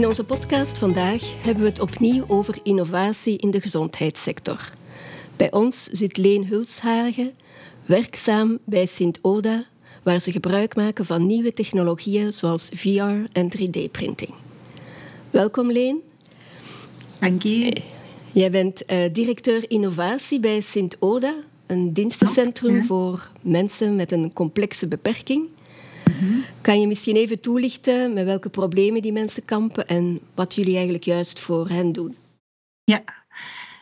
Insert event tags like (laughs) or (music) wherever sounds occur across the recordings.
In onze podcast vandaag hebben we het opnieuw over innovatie in de gezondheidssector. Bij ons zit Leen Hulshagen, werkzaam bij Sint-Oda, waar ze gebruik maken van nieuwe technologieën zoals VR en 3D-printing. Welkom Leen. Dank je. Jij bent uh, directeur innovatie bij Sint-Oda, een dienstencentrum voor mensen met een complexe beperking. Kan je misschien even toelichten met welke problemen die mensen kampen en wat jullie eigenlijk juist voor hen doen? Ja,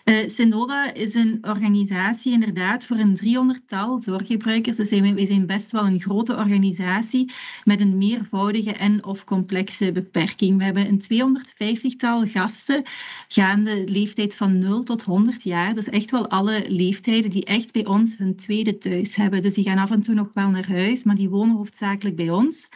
uh, Synoda is een organisatie inderdaad voor een 300-tal zorggebruikers. Dus we zijn best wel een grote organisatie met een meervoudige en of complexe beperking. We hebben een 250-tal gasten gaande leeftijd van 0 tot 100 jaar. Dus echt wel alle leeftijden die echt bij ons hun tweede thuis hebben. Dus die gaan af en toe nog wel naar huis, maar die wonen hoofdzakelijk bij ons.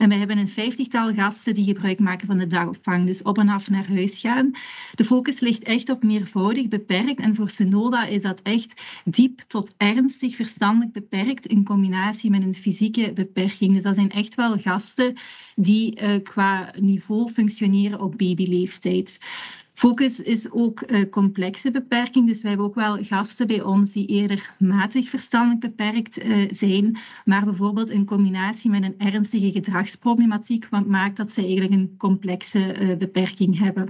En we hebben een vijftigtal gasten die gebruik maken van de dagopvang, dus op en af naar huis gaan. De focus ligt echt op meervoudig beperkt en voor Senoda is dat echt diep tot ernstig verstandelijk beperkt in combinatie met een fysieke beperking. Dus dat zijn echt wel gasten die uh, qua niveau functioneren op babyleeftijd. Focus is ook uh, complexe beperking. Dus wij hebben ook wel gasten bij ons die eerder matig verstandelijk beperkt uh, zijn, maar bijvoorbeeld in combinatie met een ernstige gedragsproblematiek, wat maakt dat ze eigenlijk een complexe uh, beperking hebben.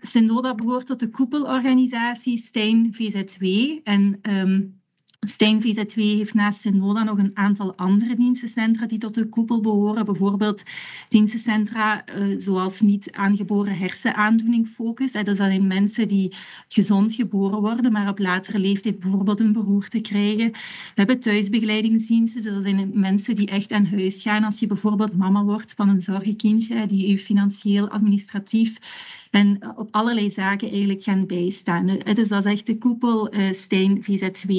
Synoda behoort tot de koepelorganisatie Stijn VZW en um, Stijn VZW heeft naast Synoda nog een aantal andere dienstencentra die tot de koepel behoren. Bijvoorbeeld dienstencentra uh, zoals niet aangeboren hersenaandoening Focus. Dat zijn mensen die gezond geboren worden, maar op latere leeftijd bijvoorbeeld een beroerte krijgen. We hebben thuisbegeleidingsdiensten. Dus dat zijn mensen die echt aan huis gaan als je bijvoorbeeld mama wordt van een zorgenkindje, die je financieel, administratief en op allerlei zaken eigenlijk gaan bijstaan. Dus dat is echt de koepel Stijn VZW.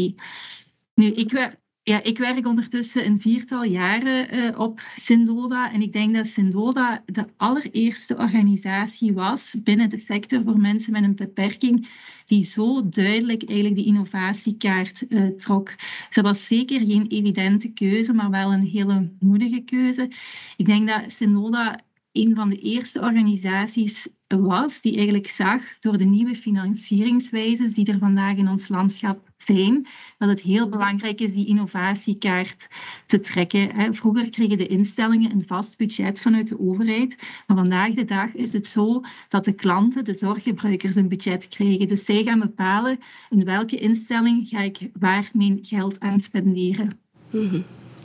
Nu, ik, ja, ik werk ondertussen een viertal jaren uh, op Syndoda en ik denk dat Syndoda de allereerste organisatie was binnen de sector voor mensen met een beperking die zo duidelijk eigenlijk die innovatiekaart uh, trok. Ze was zeker geen evidente keuze, maar wel een hele moedige keuze. Ik denk dat Syndoda een van de eerste organisaties was die eigenlijk zag door de nieuwe financieringswijzes die er vandaag in ons landschap zijn, dat het heel belangrijk is die innovatiekaart te trekken. Vroeger kregen de instellingen een vast budget vanuit de overheid, maar vandaag de dag is het zo dat de klanten, de zorggebruikers, een budget krijgen. Dus zij gaan bepalen in welke instelling ga ik waar mijn geld aan spenderen. Mm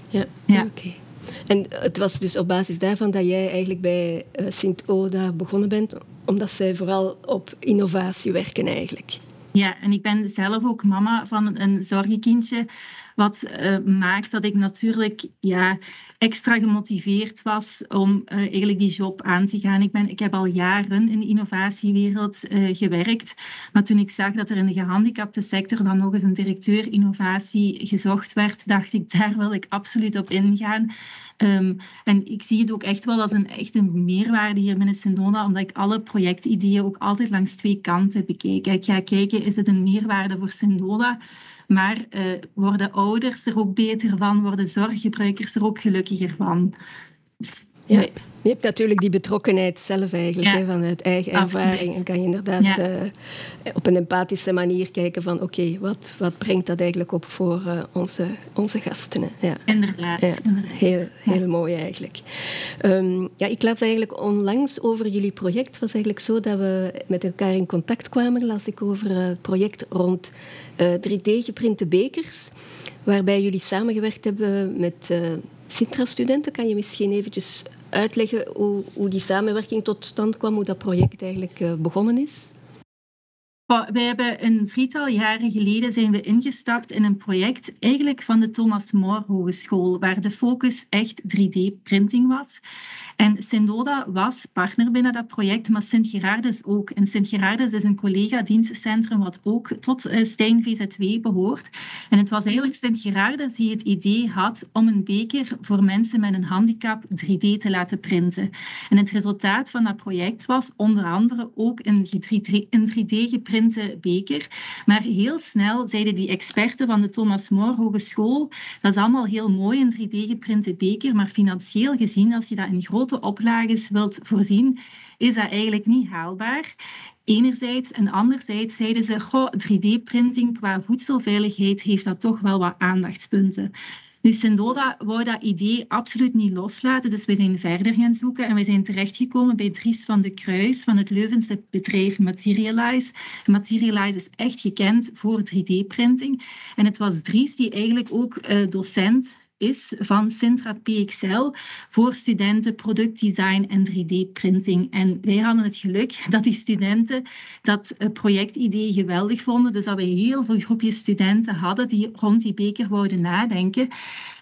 Ja, ja. oké. En het was dus op basis daarvan dat jij eigenlijk bij uh, Sint-Oda begonnen bent, omdat zij vooral op innovatie werken eigenlijk. Ja, en ik ben zelf ook mama van een zorgenkindje, wat uh, maakt dat ik natuurlijk ja, extra gemotiveerd was om uh, eigenlijk die job aan te gaan. Ik, ben, ik heb al jaren in de innovatiewereld uh, gewerkt, maar toen ik zag dat er in de gehandicapte sector dan nog eens een directeur innovatie gezocht werd, dacht ik, daar wil ik absoluut op ingaan. Um, en ik zie het ook echt wel als een echte meerwaarde hier binnen Syndona, omdat ik alle projectideeën ook altijd langs twee kanten bekijk. Ik ga kijken, is het een meerwaarde voor Syndona? Maar uh, worden ouders er ook beter van? Worden zorggebruikers er ook gelukkiger van? Dus, ja, je hebt natuurlijk die betrokkenheid zelf eigenlijk, hè, van het eigen ervaring. En kan je inderdaad uh, op een empathische manier kijken van oké, wat, wat brengt dat eigenlijk op voor uh, onze, onze gasten. Hè? Ja. Inderdaad. Ja, heel, heel mooi eigenlijk. Um, ja, ik las eigenlijk onlangs over jullie project. Het was eigenlijk zo dat we met elkaar in contact kwamen, las ik over het project rond uh, 3D-geprinte bekers, waarbij jullie samengewerkt hebben met Sintra-studenten. Kan je misschien eventjes uitleggen hoe, hoe die samenwerking tot stand kwam, hoe dat project eigenlijk uh, begonnen is? We hebben een drietal jaren geleden zijn we ingestapt in een project eigenlijk van de Thomas More Hogeschool, waar de focus echt 3D-printing was. En Syndoda was partner binnen dat project, maar Sint-Gerardus ook. En Sint-Gerardus is een collega-dienstencentrum wat ook tot uh, Stijn VZW behoort. En het was eigenlijk Sint-Gerardus die het idee had om een beker voor mensen met een handicap 3D te laten printen. En het resultaat van dat project was onder andere ook een 3D-geprinte 3D-geprinte beker. Maar heel snel zeiden die experten van de Thomas More Hogeschool, dat is allemaal heel mooi, een 3D-geprinte beker, maar financieel gezien, als je dat in grote oplages wilt voorzien, is dat eigenlijk niet haalbaar. Enerzijds en anderzijds zeiden ze, 3D-printing qua voedselveiligheid heeft dat toch wel wat aandachtspunten. Dus Sendoda wou dat idee absoluut niet loslaten, dus we zijn verder gaan zoeken en we zijn terechtgekomen bij Dries van de Kruis van het Leuvense bedrijf Materialize. Materialize is echt gekend voor 3D-printing en het was Dries die eigenlijk ook uh, docent is van Sintra PXL voor studenten productdesign en 3D-printing. En wij hadden het geluk dat die studenten dat eh, projectidee geweldig vonden. Dus dat we heel veel groepjes studenten hadden die rond die beker wouden nadenken.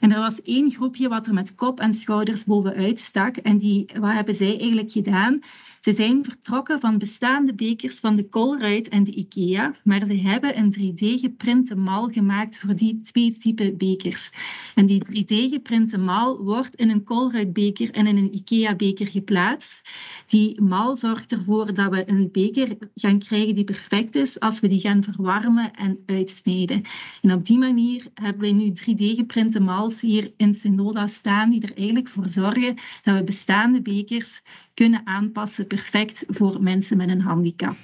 En er was één groepje wat er met kop en schouders bovenuit stak. En die, wat hebben zij eigenlijk gedaan? Ze zijn vertrokken van bestaande bekers van de Colruyt en de IKEA, maar ze hebben een 3D-geprinte mal gemaakt voor die twee typen bekers. En die 3D-geprinte mal wordt in een Colruyt-beker en in een IKEA-beker geplaatst. Die mal zorgt ervoor dat we een beker gaan krijgen die perfect is als we die gaan verwarmen en uitsnijden. En op die manier hebben we nu 3D-geprinte mals hier in Synoda staan, die er eigenlijk voor zorgen dat we bestaande bekers kunnen aanpassen perfect voor mensen met een handicap.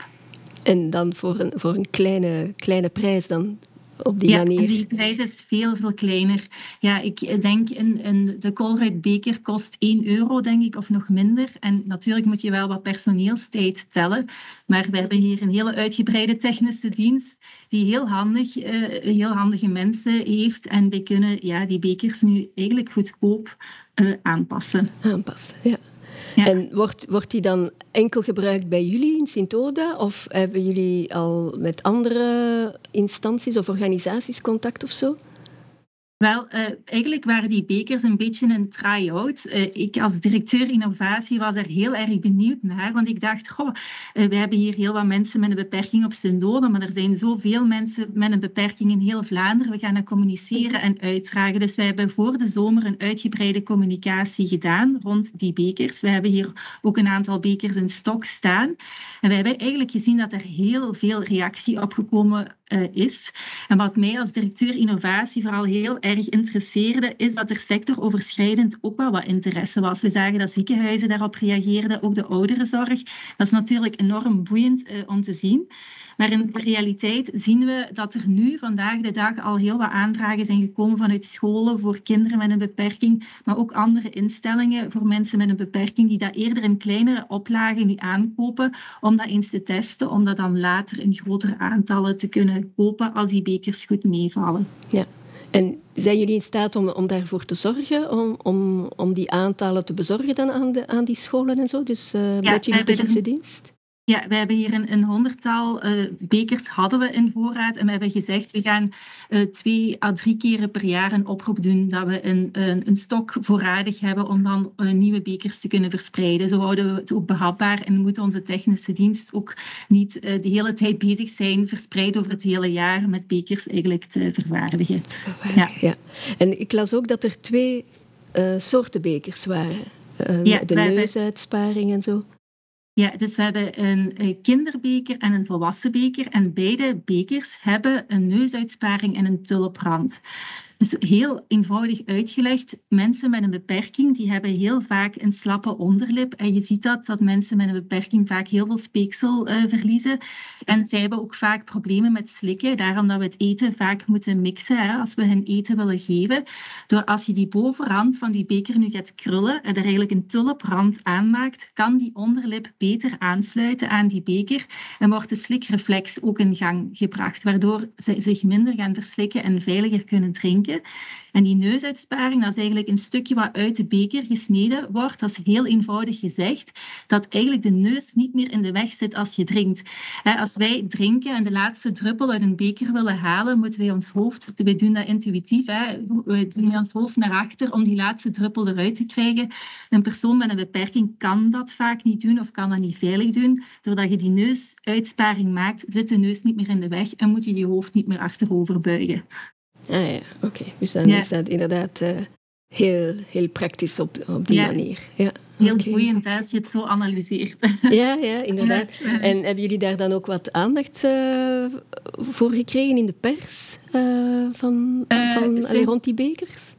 En dan voor een, voor een kleine, kleine prijs dan op die ja, manier. die prijs is veel, veel kleiner. Ja, ik denk een, een, de Colruyt beker kost 1 euro, denk ik, of nog minder. En natuurlijk moet je wel wat personeelstijd tellen. Maar we hebben hier een hele uitgebreide technische dienst die heel, handig, uh, heel handige mensen heeft. En wij kunnen ja, die bekers nu eigenlijk goedkoop uh, aanpassen. Aanpassen, ja. En wordt, wordt die dan enkel gebruikt bij jullie in Sint-Oda? Of hebben jullie al met andere instanties of organisaties contact of zo? Wel, uh, eigenlijk waren die bekers een beetje een try-out. Uh, ik als directeur innovatie was er heel erg benieuwd naar, want ik dacht, goh, uh, we hebben hier heel wat mensen met een beperking op Sint-Dode, maar er zijn zoveel mensen met een beperking in heel Vlaanderen. We gaan dat communiceren en uitdragen. Dus wij hebben voor de zomer een uitgebreide communicatie gedaan rond die bekers. We hebben hier ook een aantal bekers in stok staan. En we hebben eigenlijk gezien dat er heel veel reactie op gekomen is. En wat mij als directeur innovatie vooral heel erg interesseerde, is dat er sectoroverschrijdend ook wel wat interesse was. We zagen dat ziekenhuizen daarop reageerden, ook de ouderenzorg. Dat is natuurlijk enorm boeiend uh, om te zien. Maar in de realiteit zien we dat er nu vandaag de dag al heel wat aanvragen zijn gekomen vanuit scholen voor kinderen met een beperking, maar ook andere instellingen voor mensen met een beperking die dat eerder in kleinere oplagen nu aankopen om dat eens te testen, om dat dan later in grotere aantallen te kunnen kopen als die bekers goed meevallen. Ja. En zijn jullie in staat om, om daarvoor te zorgen, om, om, om die aantallen te bezorgen dan aan, de, aan die scholen en zo? Dus uh, ja, met jullie technische dienst? Ja, we hebben hier een, een honderdtal uh, bekers hadden we in voorraad. En we hebben gezegd, we gaan uh, twee à drie keren per jaar een oproep doen dat we een, een, een stok voorradig hebben om dan uh, nieuwe bekers te kunnen verspreiden. Zo houden we het ook behapbaar en moet onze technische dienst ook niet de hele tijd bezig zijn, verspreid over het hele jaar, met bekers eigenlijk te vervaardigen. Ja. ja. En ik las ook dat er twee soorten bekers waren. Ja, de neusuitsparing en zo. Ja, dus we hebben een kinderbeker en een volwassen beker. En beide bekers hebben een neusuitsparing en een tulprand. Dus heel eenvoudig uitgelegd, mensen met een beperking die hebben heel vaak een slappe onderlip. En je ziet dat, dat mensen met een beperking vaak heel veel speeksel uh, verliezen. En zij hebben ook vaak problemen met slikken. Daarom dat we het eten vaak moeten mixen als we hen eten willen geven. Door als je die bovenrand van die beker nu gaat krullen en er eigenlijk een tulprand aanmaakt, kan die onderlip beter aansluiten aan die beker. En wordt de slikreflex ook in gang gebracht, waardoor ze zich minder gaan verslikken en veiliger kunnen drinken. En die neusuitsparing, dat is eigenlijk een stukje wat uit de beker gesneden wordt. Dat is heel eenvoudig gezegd, dat eigenlijk de neus niet meer in de weg zit als je drinkt. Als wij drinken en de laatste druppel uit een beker willen halen, moeten wij ons hoofd, wij doen dat intuïtief, we doen ons hoofd naar achter om die laatste druppel eruit te krijgen. Een persoon met een beperking kan dat vaak niet doen of kan dat niet veilig doen. Doordat je die neusuitsparing maakt, zit de neus niet meer in de weg en moet je je hoofd niet meer achterover buigen. Ah ja, oké. Okay. Dus dan ja. is dat inderdaad uh, heel, heel praktisch op, op die ja. manier. Ja. heel okay. boeiend als je het zo analyseert. (laughs) Ja, ja inderdaad. En hebben jullie daar dan ook wat aandacht uh, voor gekregen in de pers uh, van, van zijn... rond die bekers?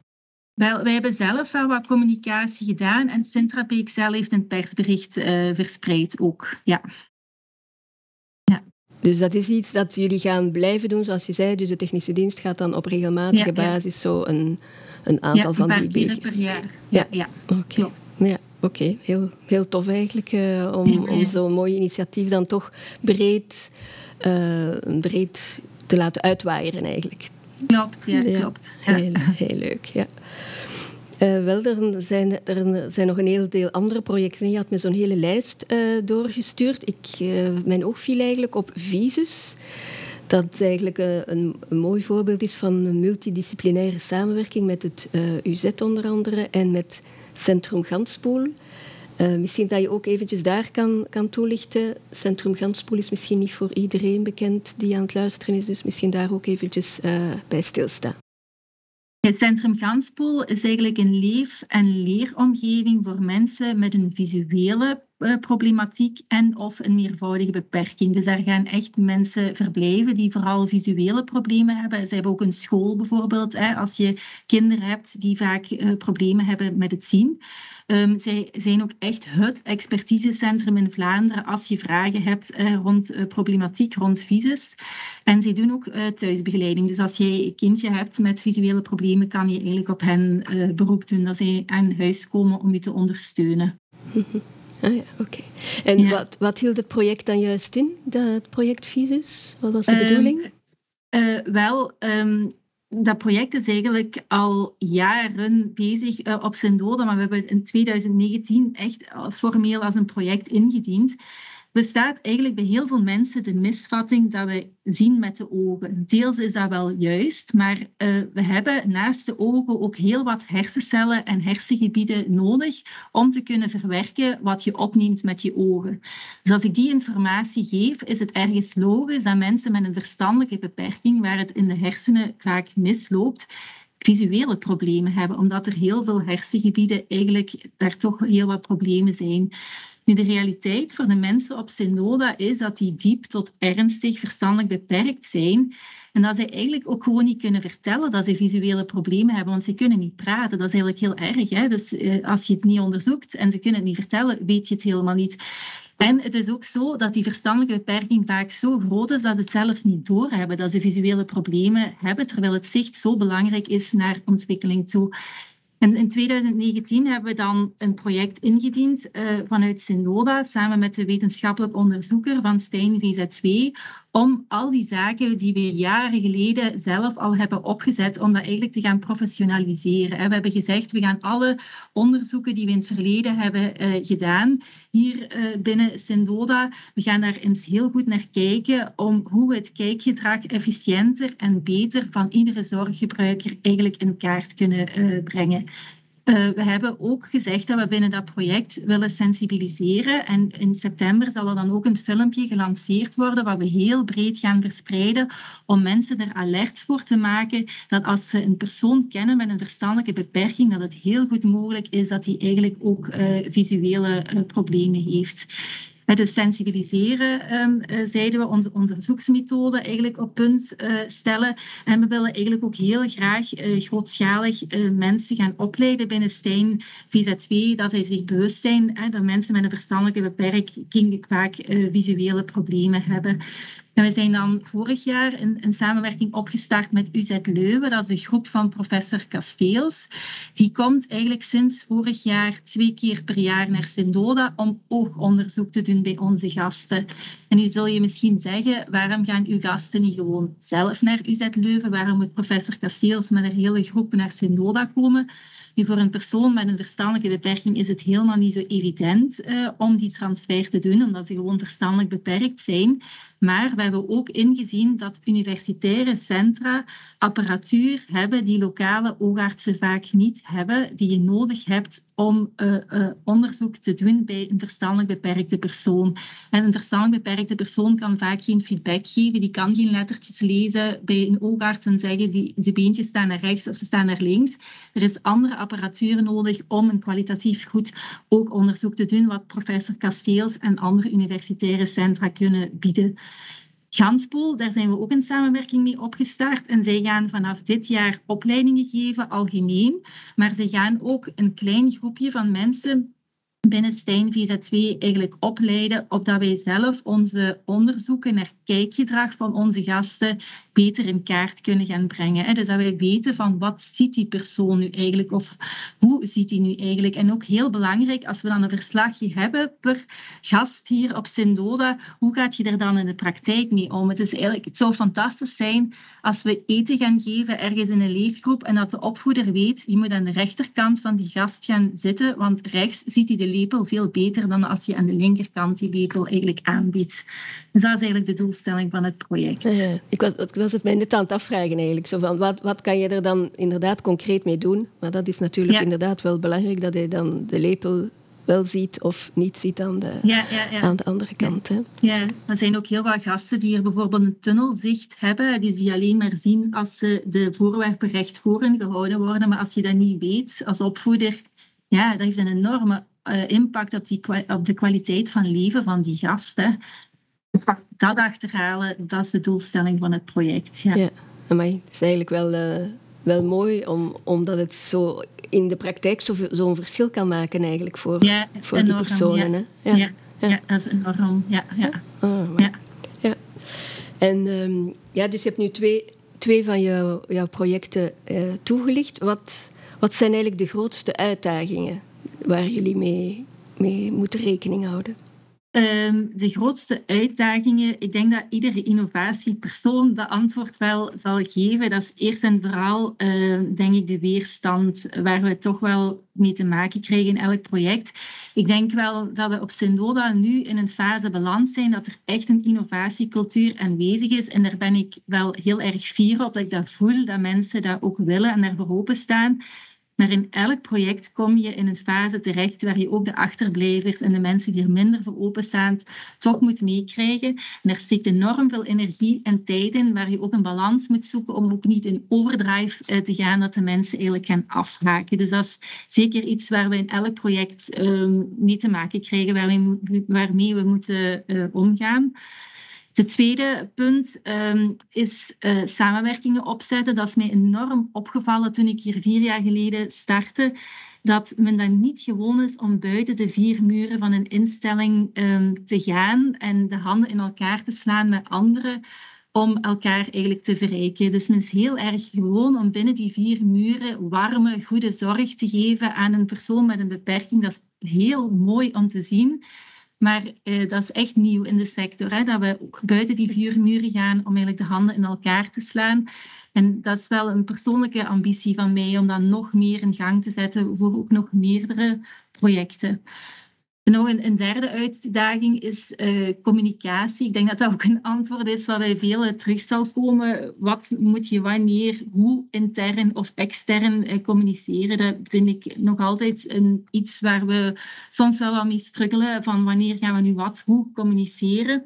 Wel, wij hebben zelf wel wat communicatie gedaan en Sintrabeek zelf heeft een persbericht verspreid ook. Ja. Dus dat is iets dat jullie gaan blijven doen, zoals je zei. Dus de technische dienst gaat dan op regelmatige ja, basis zo een, een aantal van die bekers. per jaar. Ja, ja. oké. Okay. Ja. Oké, heel, heel tof eigenlijk uh, om, om zo'n mooi initiatief dan toch breed, uh, breed te laten uitwaaieren eigenlijk. Klopt, ja, klopt. Heel, heel leuk, ja. Uh, wel, er zijn, er zijn nog een heel deel andere projecten. Je had me zo'n hele lijst doorgestuurd. Ik, mijn oog viel eigenlijk op Visus. Dat eigenlijk een, een, mooi voorbeeld is van multidisciplinaire samenwerking met het UZ onder andere en met Centrum Ganspoel. Misschien dat je ook eventjes daar kan, kan toelichten. Centrum Ganspoel is misschien niet voor iedereen bekend die aan het luisteren is, dus misschien daar ook eventjes uh, bij stilstaan. Het Centrum Ganspoel is eigenlijk een leef- en leeromgeving voor mensen met een visuele problematiek en of een meervoudige beperking. Dus daar gaan echt mensen verblijven die vooral visuele problemen hebben. Ze hebben ook een school bijvoorbeeld, hè, als je kinderen hebt die vaak uh, problemen hebben met het zien. Um, zij zijn ook echt het expertisecentrum in Vlaanderen als je vragen hebt uh, rond problematiek, rond visus. En zij doen ook thuisbegeleiding. Dus als je een kindje hebt met visuele problemen, kan je eigenlijk op hen beroep doen dat zij aan huis komen om je te ondersteunen. (laughs) Ah ja, oké. En wat, wat hield het project dan juist in, het project Visus? Wat was de ehm, bedoeling? Uh, wel, um, dat project is eigenlijk al jaren bezig uh, op zijn doden, maar we hebben in 2019 echt als formeel als een project ingediend bestaat eigenlijk bij heel veel mensen de misvatting dat we zien met de ogen. Deels is dat wel juist, maar uh, we hebben naast de ogen ook heel wat hersencellen en hersengebieden nodig om te kunnen verwerken wat je opneemt met je ogen. Dus als ik die informatie geef, is het ergens logisch dat mensen met een verstandelijke beperking, waar het in de hersenen vaak misloopt, visuele problemen hebben, omdat er heel veel hersengebieden eigenlijk daar toch heel wat problemen zijn. Nu, de realiteit voor de mensen op Synoda is dat die diep tot ernstig verstandelijk beperkt zijn. En dat ze eigenlijk ook gewoon niet kunnen vertellen dat ze visuele problemen hebben, want ze kunnen niet praten. Dat is eigenlijk heel erg. Hè? Dus eh, als je het niet onderzoekt en ze kunnen het niet vertellen, weet je het helemaal niet. En het is ook zo dat die verstandelijke beperking vaak zo groot is dat ze het zelfs niet doorhebben dat ze visuele problemen hebben, terwijl het zicht zo belangrijk is naar ontwikkeling toe. En in 2019 hebben we dan een project ingediend uh, vanuit Synoda samen met de wetenschappelijk onderzoeker van Stijn VZ2 om al die zaken die we jaren geleden zelf al hebben opgezet, om dat eigenlijk te gaan professionaliseren. We hebben gezegd, we gaan alle onderzoeken die we in het verleden hebben uh, gedaan, hier uh, binnen Syndoda, we gaan daar eens heel goed naar kijken om hoe we het kijkgedrag efficiënter en beter van iedere zorggebruiker eigenlijk in kaart kunnen uh, brengen. Uh, we hebben ook gezegd dat we binnen dat project willen sensibiliseren. En in september zal er dan ook een filmpje gelanceerd worden, wat we heel breed gaan verspreiden, om mensen er alert voor te maken dat als ze een persoon kennen met een verstandelijke beperking, dat het heel goed mogelijk is dat die eigenlijk ook uh, visuele uh, problemen heeft. Het sensibiliseren um, zeiden we onze onderzoeksmethode eigenlijk op punt uh, stellen. En we willen eigenlijk ook heel graag uh, grootschalig mensen gaan opleiden binnen Stijn VZ2, dat zij zich bewust zijn dat mensen met een verstandelijke beperking vaak visuele problemen hebben. En we zijn dan vorig jaar in, in, samenwerking opgestart met UZ Leuven. Dat is een groep van professor Kasteels. Die komt eigenlijk sinds vorig jaar twee keer per jaar naar Sindoda om oogonderzoek te doen bij onze gasten. En nu zul je misschien zeggen, waarom gaan uw gasten niet gewoon zelf naar UZ Leuven? Waarom moet professor Kasteels met een hele groep naar Sindoda komen? Nu, voor een persoon met een verstandelijke beperking is het helemaal niet zo evident uh, om die transfer te doen, omdat ze gewoon verstandelijk beperkt zijn. Maar we hebben ook ingezien dat universitaire centra apparatuur hebben die lokale oogartsen vaak niet hebben, die je nodig hebt om uh, uh, onderzoek te doen bij een verstandelijk beperkte persoon. En een verstandelijk beperkte persoon kan vaak geen feedback geven, die kan geen lettertjes lezen bij een oogarts en zeggen die, de beentjes staan naar rechts of ze staan naar links. Er is andere apparatuur nodig om een kwalitatief goed oogonderzoek te doen, wat professor Kasteels en andere universitaire centra kunnen bieden. Ganspool, daar zijn we ook een samenwerking mee opgestart. En zij gaan vanaf dit jaar opleidingen geven, algemeen. Maar ze gaan ook een klein groepje van mensen binnen Stijn VZ2 eigenlijk opleiden, opdat wij zelf onze onderzoeken naar kijkgedrag van onze gasten beter in kaart kunnen gaan brengen. Dus dat wij weten van wat ziet die persoon nu eigenlijk of hoe ziet hij nu eigenlijk. En ook heel belangrijk, als we dan een verslagje hebben per gast hier op Sindoda, hoe gaat je er dan in de praktijk mee om? Het, is eigenlijk, het zou fantastisch zijn als we eten gaan geven ergens in een leefgroep en dat de opvoeder weet, je moet aan de rechterkant van die gast gaan zitten, want rechts ziet hij de lepel veel beter dan als je aan de linkerkant die lepel eigenlijk aanbiedt. Dus dat is eigenlijk de doelstelling van het project. Ja, ik, was, was het mij net aan het afvragen eigenlijk. Zo van, wat, wat kan je er dan inderdaad concreet mee doen? Maar dat is natuurlijk inderdaad wel belangrijk dat hij dan de lepel wel ziet of niet ziet aan de, ja, ja, ja. Aan de andere kant. Hè. Ja, er zijn ook heel wat gasten die er bijvoorbeeld een tunnelzicht hebben, die ze alleen maar zien als ze de voorwerpen recht voor hen gehouden worden. Maar als je dat niet weet als opvoeder, ja, dat heeft een enorme uh, impact op, die, op de kwaliteit van leven van die gasten. Dat achterhalen, dat is de doelstelling van het project. Ja, ja maar het is eigenlijk wel, uh, wel mooi om, omdat het zo in de praktijk zo'n zo verschil kan maken eigenlijk voor, ja, voor enorm, die personen. Ja. Hè? Ja. Ja. ja. dat is enorm. Ja, ja. Oh, ja. ja. En um, ja, dus je hebt nu twee, twee van jou, jouw projecten uh, toegelicht. Wat, wat zijn eigenlijk de grootste uitdagingen waar jullie mee, mee moeten rekening houden? Um, de grootste uitdagingen, ik denk dat iedere innovatiepersoon dat antwoord wel zal geven. Dat is eerst en vooral, uh, denk ik, de weerstand waar we toch wel mee te maken krijgen in elk project. Ik denk wel dat we op Sindoda nu in een fase beland zijn dat er echt een innovatiecultuur aanwezig is. En daar ben ik wel heel erg fier op, dat ik dat voel, dat mensen dat ook willen en daarvoor openstaan. Maar in elk project kom je in een fase terecht waar je ook de achterblijvers en de mensen die er minder voor openstaan toch moet meekrijgen. En er zit enorm veel energie en tijd in waar je ook een balans moet zoeken om ook niet in overdrive eh, te gaan dat de mensen eigenlijk gaan afhaken. Dus dat is zeker iets waar we in elk project um, mee te maken krijgen, waarmee, waarmee we moeten uh, omgaan. Het tweede punt um, is uh, samenwerkingen opzetten. Dat is mij enorm opgevallen toen ik hier vier jaar geleden startte. Dat men dan niet gewoon is om buiten de vier muren van een instelling um, te gaan en de handen in elkaar te slaan met anderen om elkaar eigenlijk te verrijken. Dus men is heel erg gewoon om binnen die vier muren warme, goede zorg te geven aan een persoon met een beperking. Dat is heel mooi om te zien. Maar eh, dat is echt nieuw in de sector, hè, dat we ook buiten die vier muren gaan om eigenlijk de handen in elkaar te slaan. En dat is wel een persoonlijke ambitie van mij om dat nog meer in gang te zetten voor ook nog meerdere projecten. En nog een, derde uitdaging is uh, communicatie. Ik denk dat dat ook een antwoord is waar bij velen terug zal komen. Wat moet je wanneer, hoe intern of extern uh, communiceren? Dat vind ik nog altijd een, iets waar we soms wel wat mee struggelen. Van wanneer gaan we nu wat, hoe communiceren?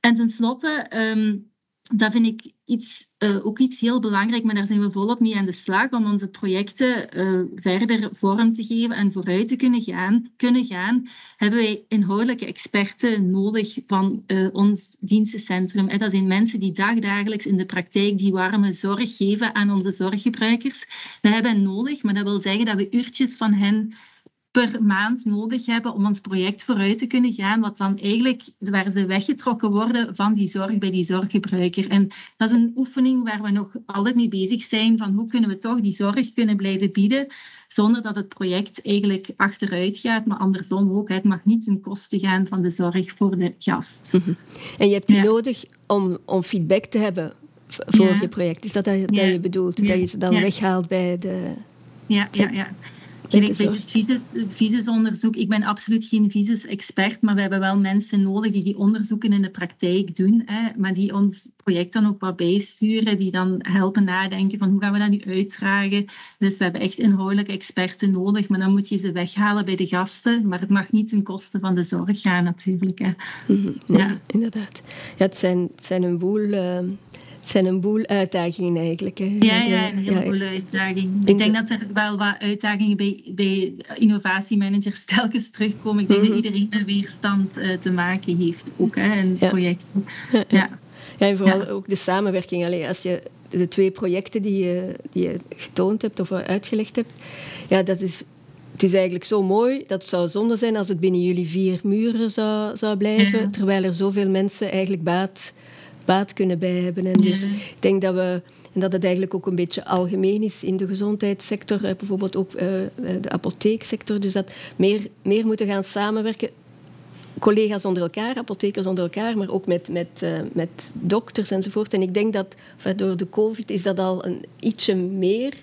En tenslotte... Um, dat vind ik iets, uh, ook iets heel belangrijk, maar daar zijn we volop mee aan de slag om onze projecten uh, verder vorm te geven en vooruit te kunnen gaan. Kunnen gaan hebben wij inhoudelijke experten nodig van uh, ons dienstencentrum. En dat zijn mensen die dagdagelijks in de praktijk die warme zorg geven aan onze zorggebruikers. We hebben hen nodig, maar dat wil zeggen dat we uurtjes van hen per maand nodig hebben om ons project vooruit te kunnen gaan, wat dan eigenlijk waar ze weggetrokken worden van die zorg bij die zorggebruiker. En dat is een oefening waar we nog altijd mee bezig zijn, van hoe kunnen we toch die zorg kunnen blijven bieden, zonder dat het project eigenlijk achteruit gaat, maar andersom ook. Het mag niet ten koste gaan van de zorg voor de gast. Mhm. En je hebt die nodig om, om feedback te hebben voor je project. Is dat dat, je bedoelt? Dat je ze dan weghaalt bij de... Ja, ja, ja. Gelijk bij het visus, visisonderzoek. Ik ben absoluut geen visus-expert, maar we hebben wel mensen nodig die die onderzoeken in de praktijk doen. Hè, maar die ons project dan ook wat bijsturen, die dan helpen nadenken van hoe gaan we dat nu uitdragen. Dus we hebben echt inhoudelijke experten nodig, maar dan moet je ze weghalen bij de gasten. Maar het mag niet ten koste van de zorg gaan natuurlijk. Hè. Mhm, ja, inderdaad. Ja, het, zijn, het zijn een boel... Uh het zijn een boel uitdagingen eigenlijk. Hè. Ja, ja, een heleboel ja, uitdagingen. Ik denk dat er wel wat uitdagingen bij, bij innovatiemanagers (laughs) telkens terugkomen. Ik denk dat mhm. iedereen met weerstand uh, te maken heeft, ook hè, in projecten. Ja, ja. ja. en vooral ook de samenwerking. Allee, als je de twee projecten die je, die je getoond hebt of uitgelegd hebt, ja, dat is het is eigenlijk zo mooi dat het zou zonde zijn als het binnen jullie vier muren zou, zou blijven, terwijl er zoveel mensen eigenlijk baat baat kunnen bij hebben. En dus ik denk dat we, en dat het eigenlijk ook een beetje algemeen is in de gezondheidssector, bijvoorbeeld ook uh, de apotheeksector, dus dat meer, meer moeten gaan samenwerken. Collega's onder elkaar, apothekers onder elkaar, maar ook met, met, met dokters enzovoort. En ik denk dat door de COVID is dat al een ietsje meer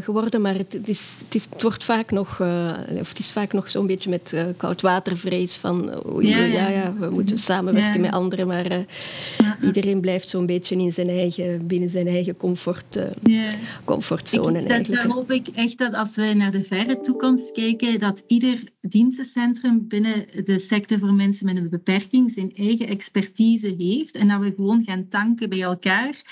geworden, maar het, is, het, is, het, wordt vaak nog, uh, of het is vaak nog zo'n beetje met uh, koudwatervrees van oei, ja, ja, ja, we moeten samenwerken met anderen, maar iedereen blijft zo'n beetje in zijn eigen, binnen zijn eigen comfort, comfortzone. Ik, dat, hoop ik echt dat als we naar de verre toekomst kijken, dat ieder dienstencentrum binnen de sector voor mensen met een beperking zijn eigen expertise heeft en dat we gewoon gaan tanken bij elkaar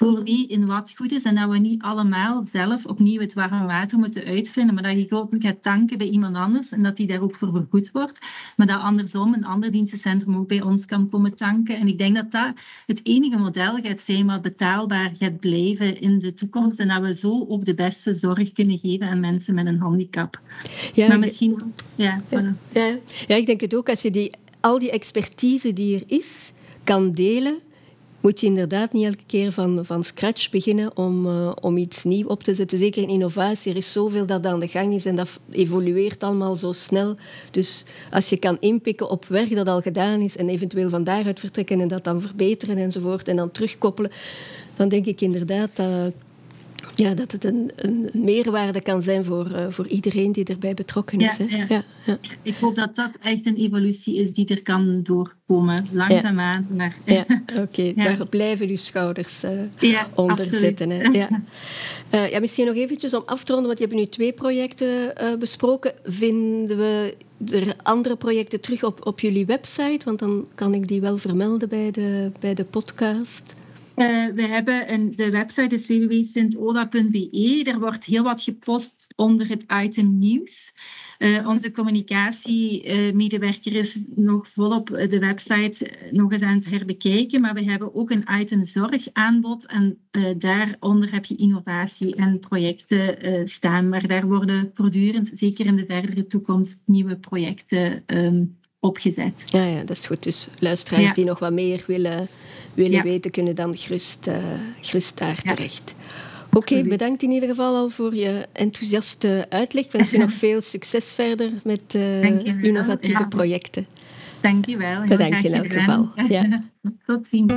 voor wie in wat goed is en dat we niet allemaal zelf opnieuw het warme water moeten uitvinden, maar dat je gewoon gaat tanken bij iemand anders en dat die daar ook voor vergoed wordt. Maar dat andersom een ander dienstencentrum ook bij ons kan komen tanken. En ik denk dat dat het enige model gaat zijn wat betaalbaar gaat blijven in de toekomst en dat we zo ook de beste zorg kunnen geven aan mensen met een handicap. Ja, maar misschien... Ja, ja, ja, ja, ik denk het ook. Als je die, al die expertise die er is, kan delen moet je inderdaad niet elke keer van, van scratch beginnen om, uh, om iets nieuws op te zetten. Zeker in innovatie. Er is zoveel dat aan de gang is en dat evolueert allemaal zo snel. Dus als je kan inpikken op werk dat al gedaan is en eventueel van daaruit vertrekken en dat dan verbeteren enzovoort en dan terugkoppelen, dan denk ik inderdaad dat ja, dat het een, een meerwaarde kan zijn voor, uh, voor iedereen die erbij betrokken is. Ja, hè? Ja. ja. Ik hoop dat dat echt een evolutie is die er kan doorkomen, langzaamaan. Maar... Ja, (laughs) oké, daar blijven uw schouders uh, onder zitten. Hè? (laughs) Ja. Uh, ja, misschien nog eventjes om af te ronden, want je hebt nu twee projecten besproken. Vinden we er andere projecten terug op, op jullie website? Want dan kan ik die wel vermelden bij de, bij de podcast. Uh, we hebben een, de website is www.sintoda.be. Er wordt heel wat gepost onder het item nieuws. Uh, onze communicatiemedewerker uh, is nog volop de website nog eens aan het herbekijken, maar we hebben ook een item zorgaanbod en daaronder heb je innovatie en projecten staan. Maar daar worden voortdurend, zeker in de verdere toekomst, nieuwe projecten um, opgezet. Ja, ja, dat is goed. Dus luisteraars ja. die nog wat meer willen willen weten, kunnen dan gerust, uh, gerust daar terecht. Oké, bedankt in ieder geval al voor je enthousiaste uitleg. Ik wens je nog (laughs) veel succes verder met uh, innovatieve ja. projecten. Dank je wel. Bedankt in elk geval. Ja. (laughs) Tot ziens.